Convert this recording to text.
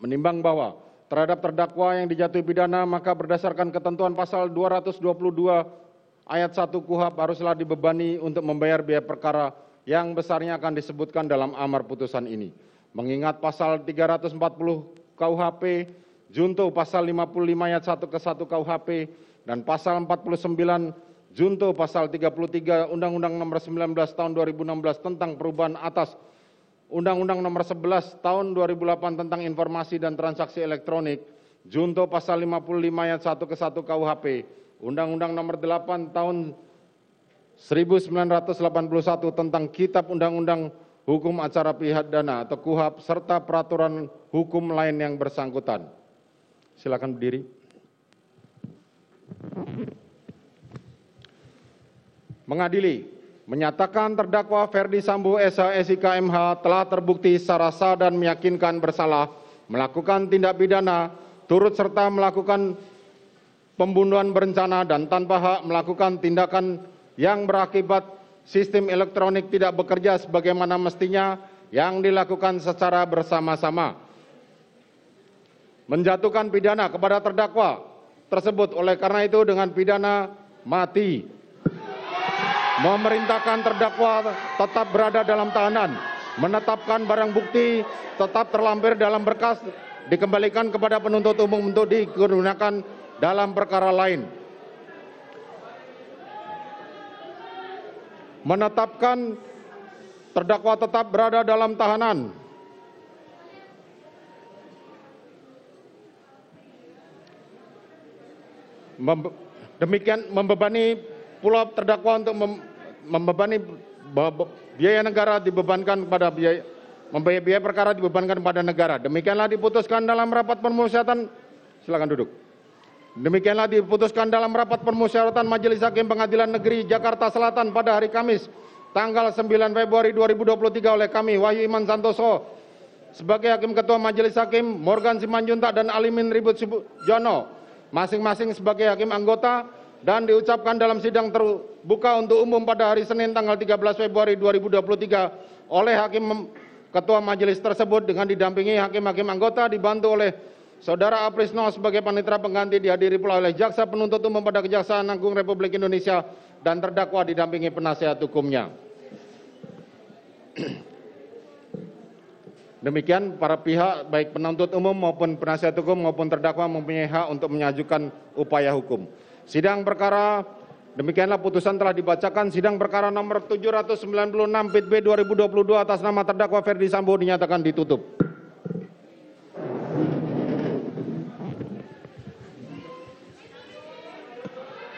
menimbang bahwa terhadap terdakwa yang dijatuhi pidana maka berdasarkan ketentuan pasal 222 ayat 1 KUHP haruslah dibebani untuk membayar biaya perkara yang besarnya akan disebutkan dalam amar putusan ini. Mengingat pasal 340 KUHP, junto pasal 55 ayat 1 ke 1 KUHP, dan pasal 49 junto pasal 33 Undang-Undang Nomor 19 Tahun 2016 tentang perubahan atas Undang-Undang Nomor 11 Tahun 2008 tentang Informasi dan Transaksi Elektronik, junto pasal 55 ayat 1 ke 1 KUHP, Undang-Undang Nomor 8 Tahun 1981 tentang Kitab Undang-Undang Hukum Acara Pidana atau KUHP serta peraturan hukum lain yang bersangkutan. Silakan berdiri. Mengadili, menyatakan terdakwa Ferdi Sambo SH SIK MH telah terbukti secara sah dan meyakinkan bersalah melakukan tindak pidana turut serta melakukan pembunuhan berencana dan tanpa hak melakukan tindakan yang berakibat sistem elektronik tidak bekerja sebagaimana mestinya yang dilakukan secara bersama-sama. Menjatuhkan pidana kepada terdakwa tersebut oleh karena itu dengan pidana mati memerintahkan terdakwa tetap berada dalam tahanan, menetapkan barang bukti tetap terlampir dalam berkas, dikembalikan kepada penuntut umum untuk digunakan dalam perkara lain. Menetapkan terdakwa tetap berada dalam tahanan. Demikian membebani pula terdakwa untuk membebani biaya negara dibebankan kepada biaya membayar biaya perkara dibebankan kepada negara. Demikianlah diputuskan dalam rapat permusyawaratan. Silakan duduk. Demikianlah diputuskan dalam rapat permusyawaratan Majelis Hakim Pengadilan Negeri Jakarta Selatan pada hari Kamis tanggal 9 Februari 2023 oleh kami Wahyu Iman Santoso sebagai Hakim Ketua Majelis Hakim Morgan Simanjuntak dan Alimin Ribut Jono masing-masing sebagai hakim anggota dan diucapkan dalam sidang terbuka untuk umum pada hari Senin tanggal 13 Februari 2023 oleh Hakim Ketua Majelis tersebut dengan didampingi hakim-hakim anggota dibantu oleh Saudara Aprisno sebagai panitera pengganti dihadiri pula oleh Jaksa Penuntut Umum pada Kejaksaan Agung Republik Indonesia dan terdakwa didampingi penasihat hukumnya. Demikian para pihak baik penuntut umum maupun penasihat hukum maupun terdakwa mempunyai hak untuk mengajukan upaya hukum. Sidang perkara demikianlah putusan telah dibacakan sidang perkara nomor 796 PIT B 2022 atas nama terdakwa Ferdi Sambo dinyatakan ditutup.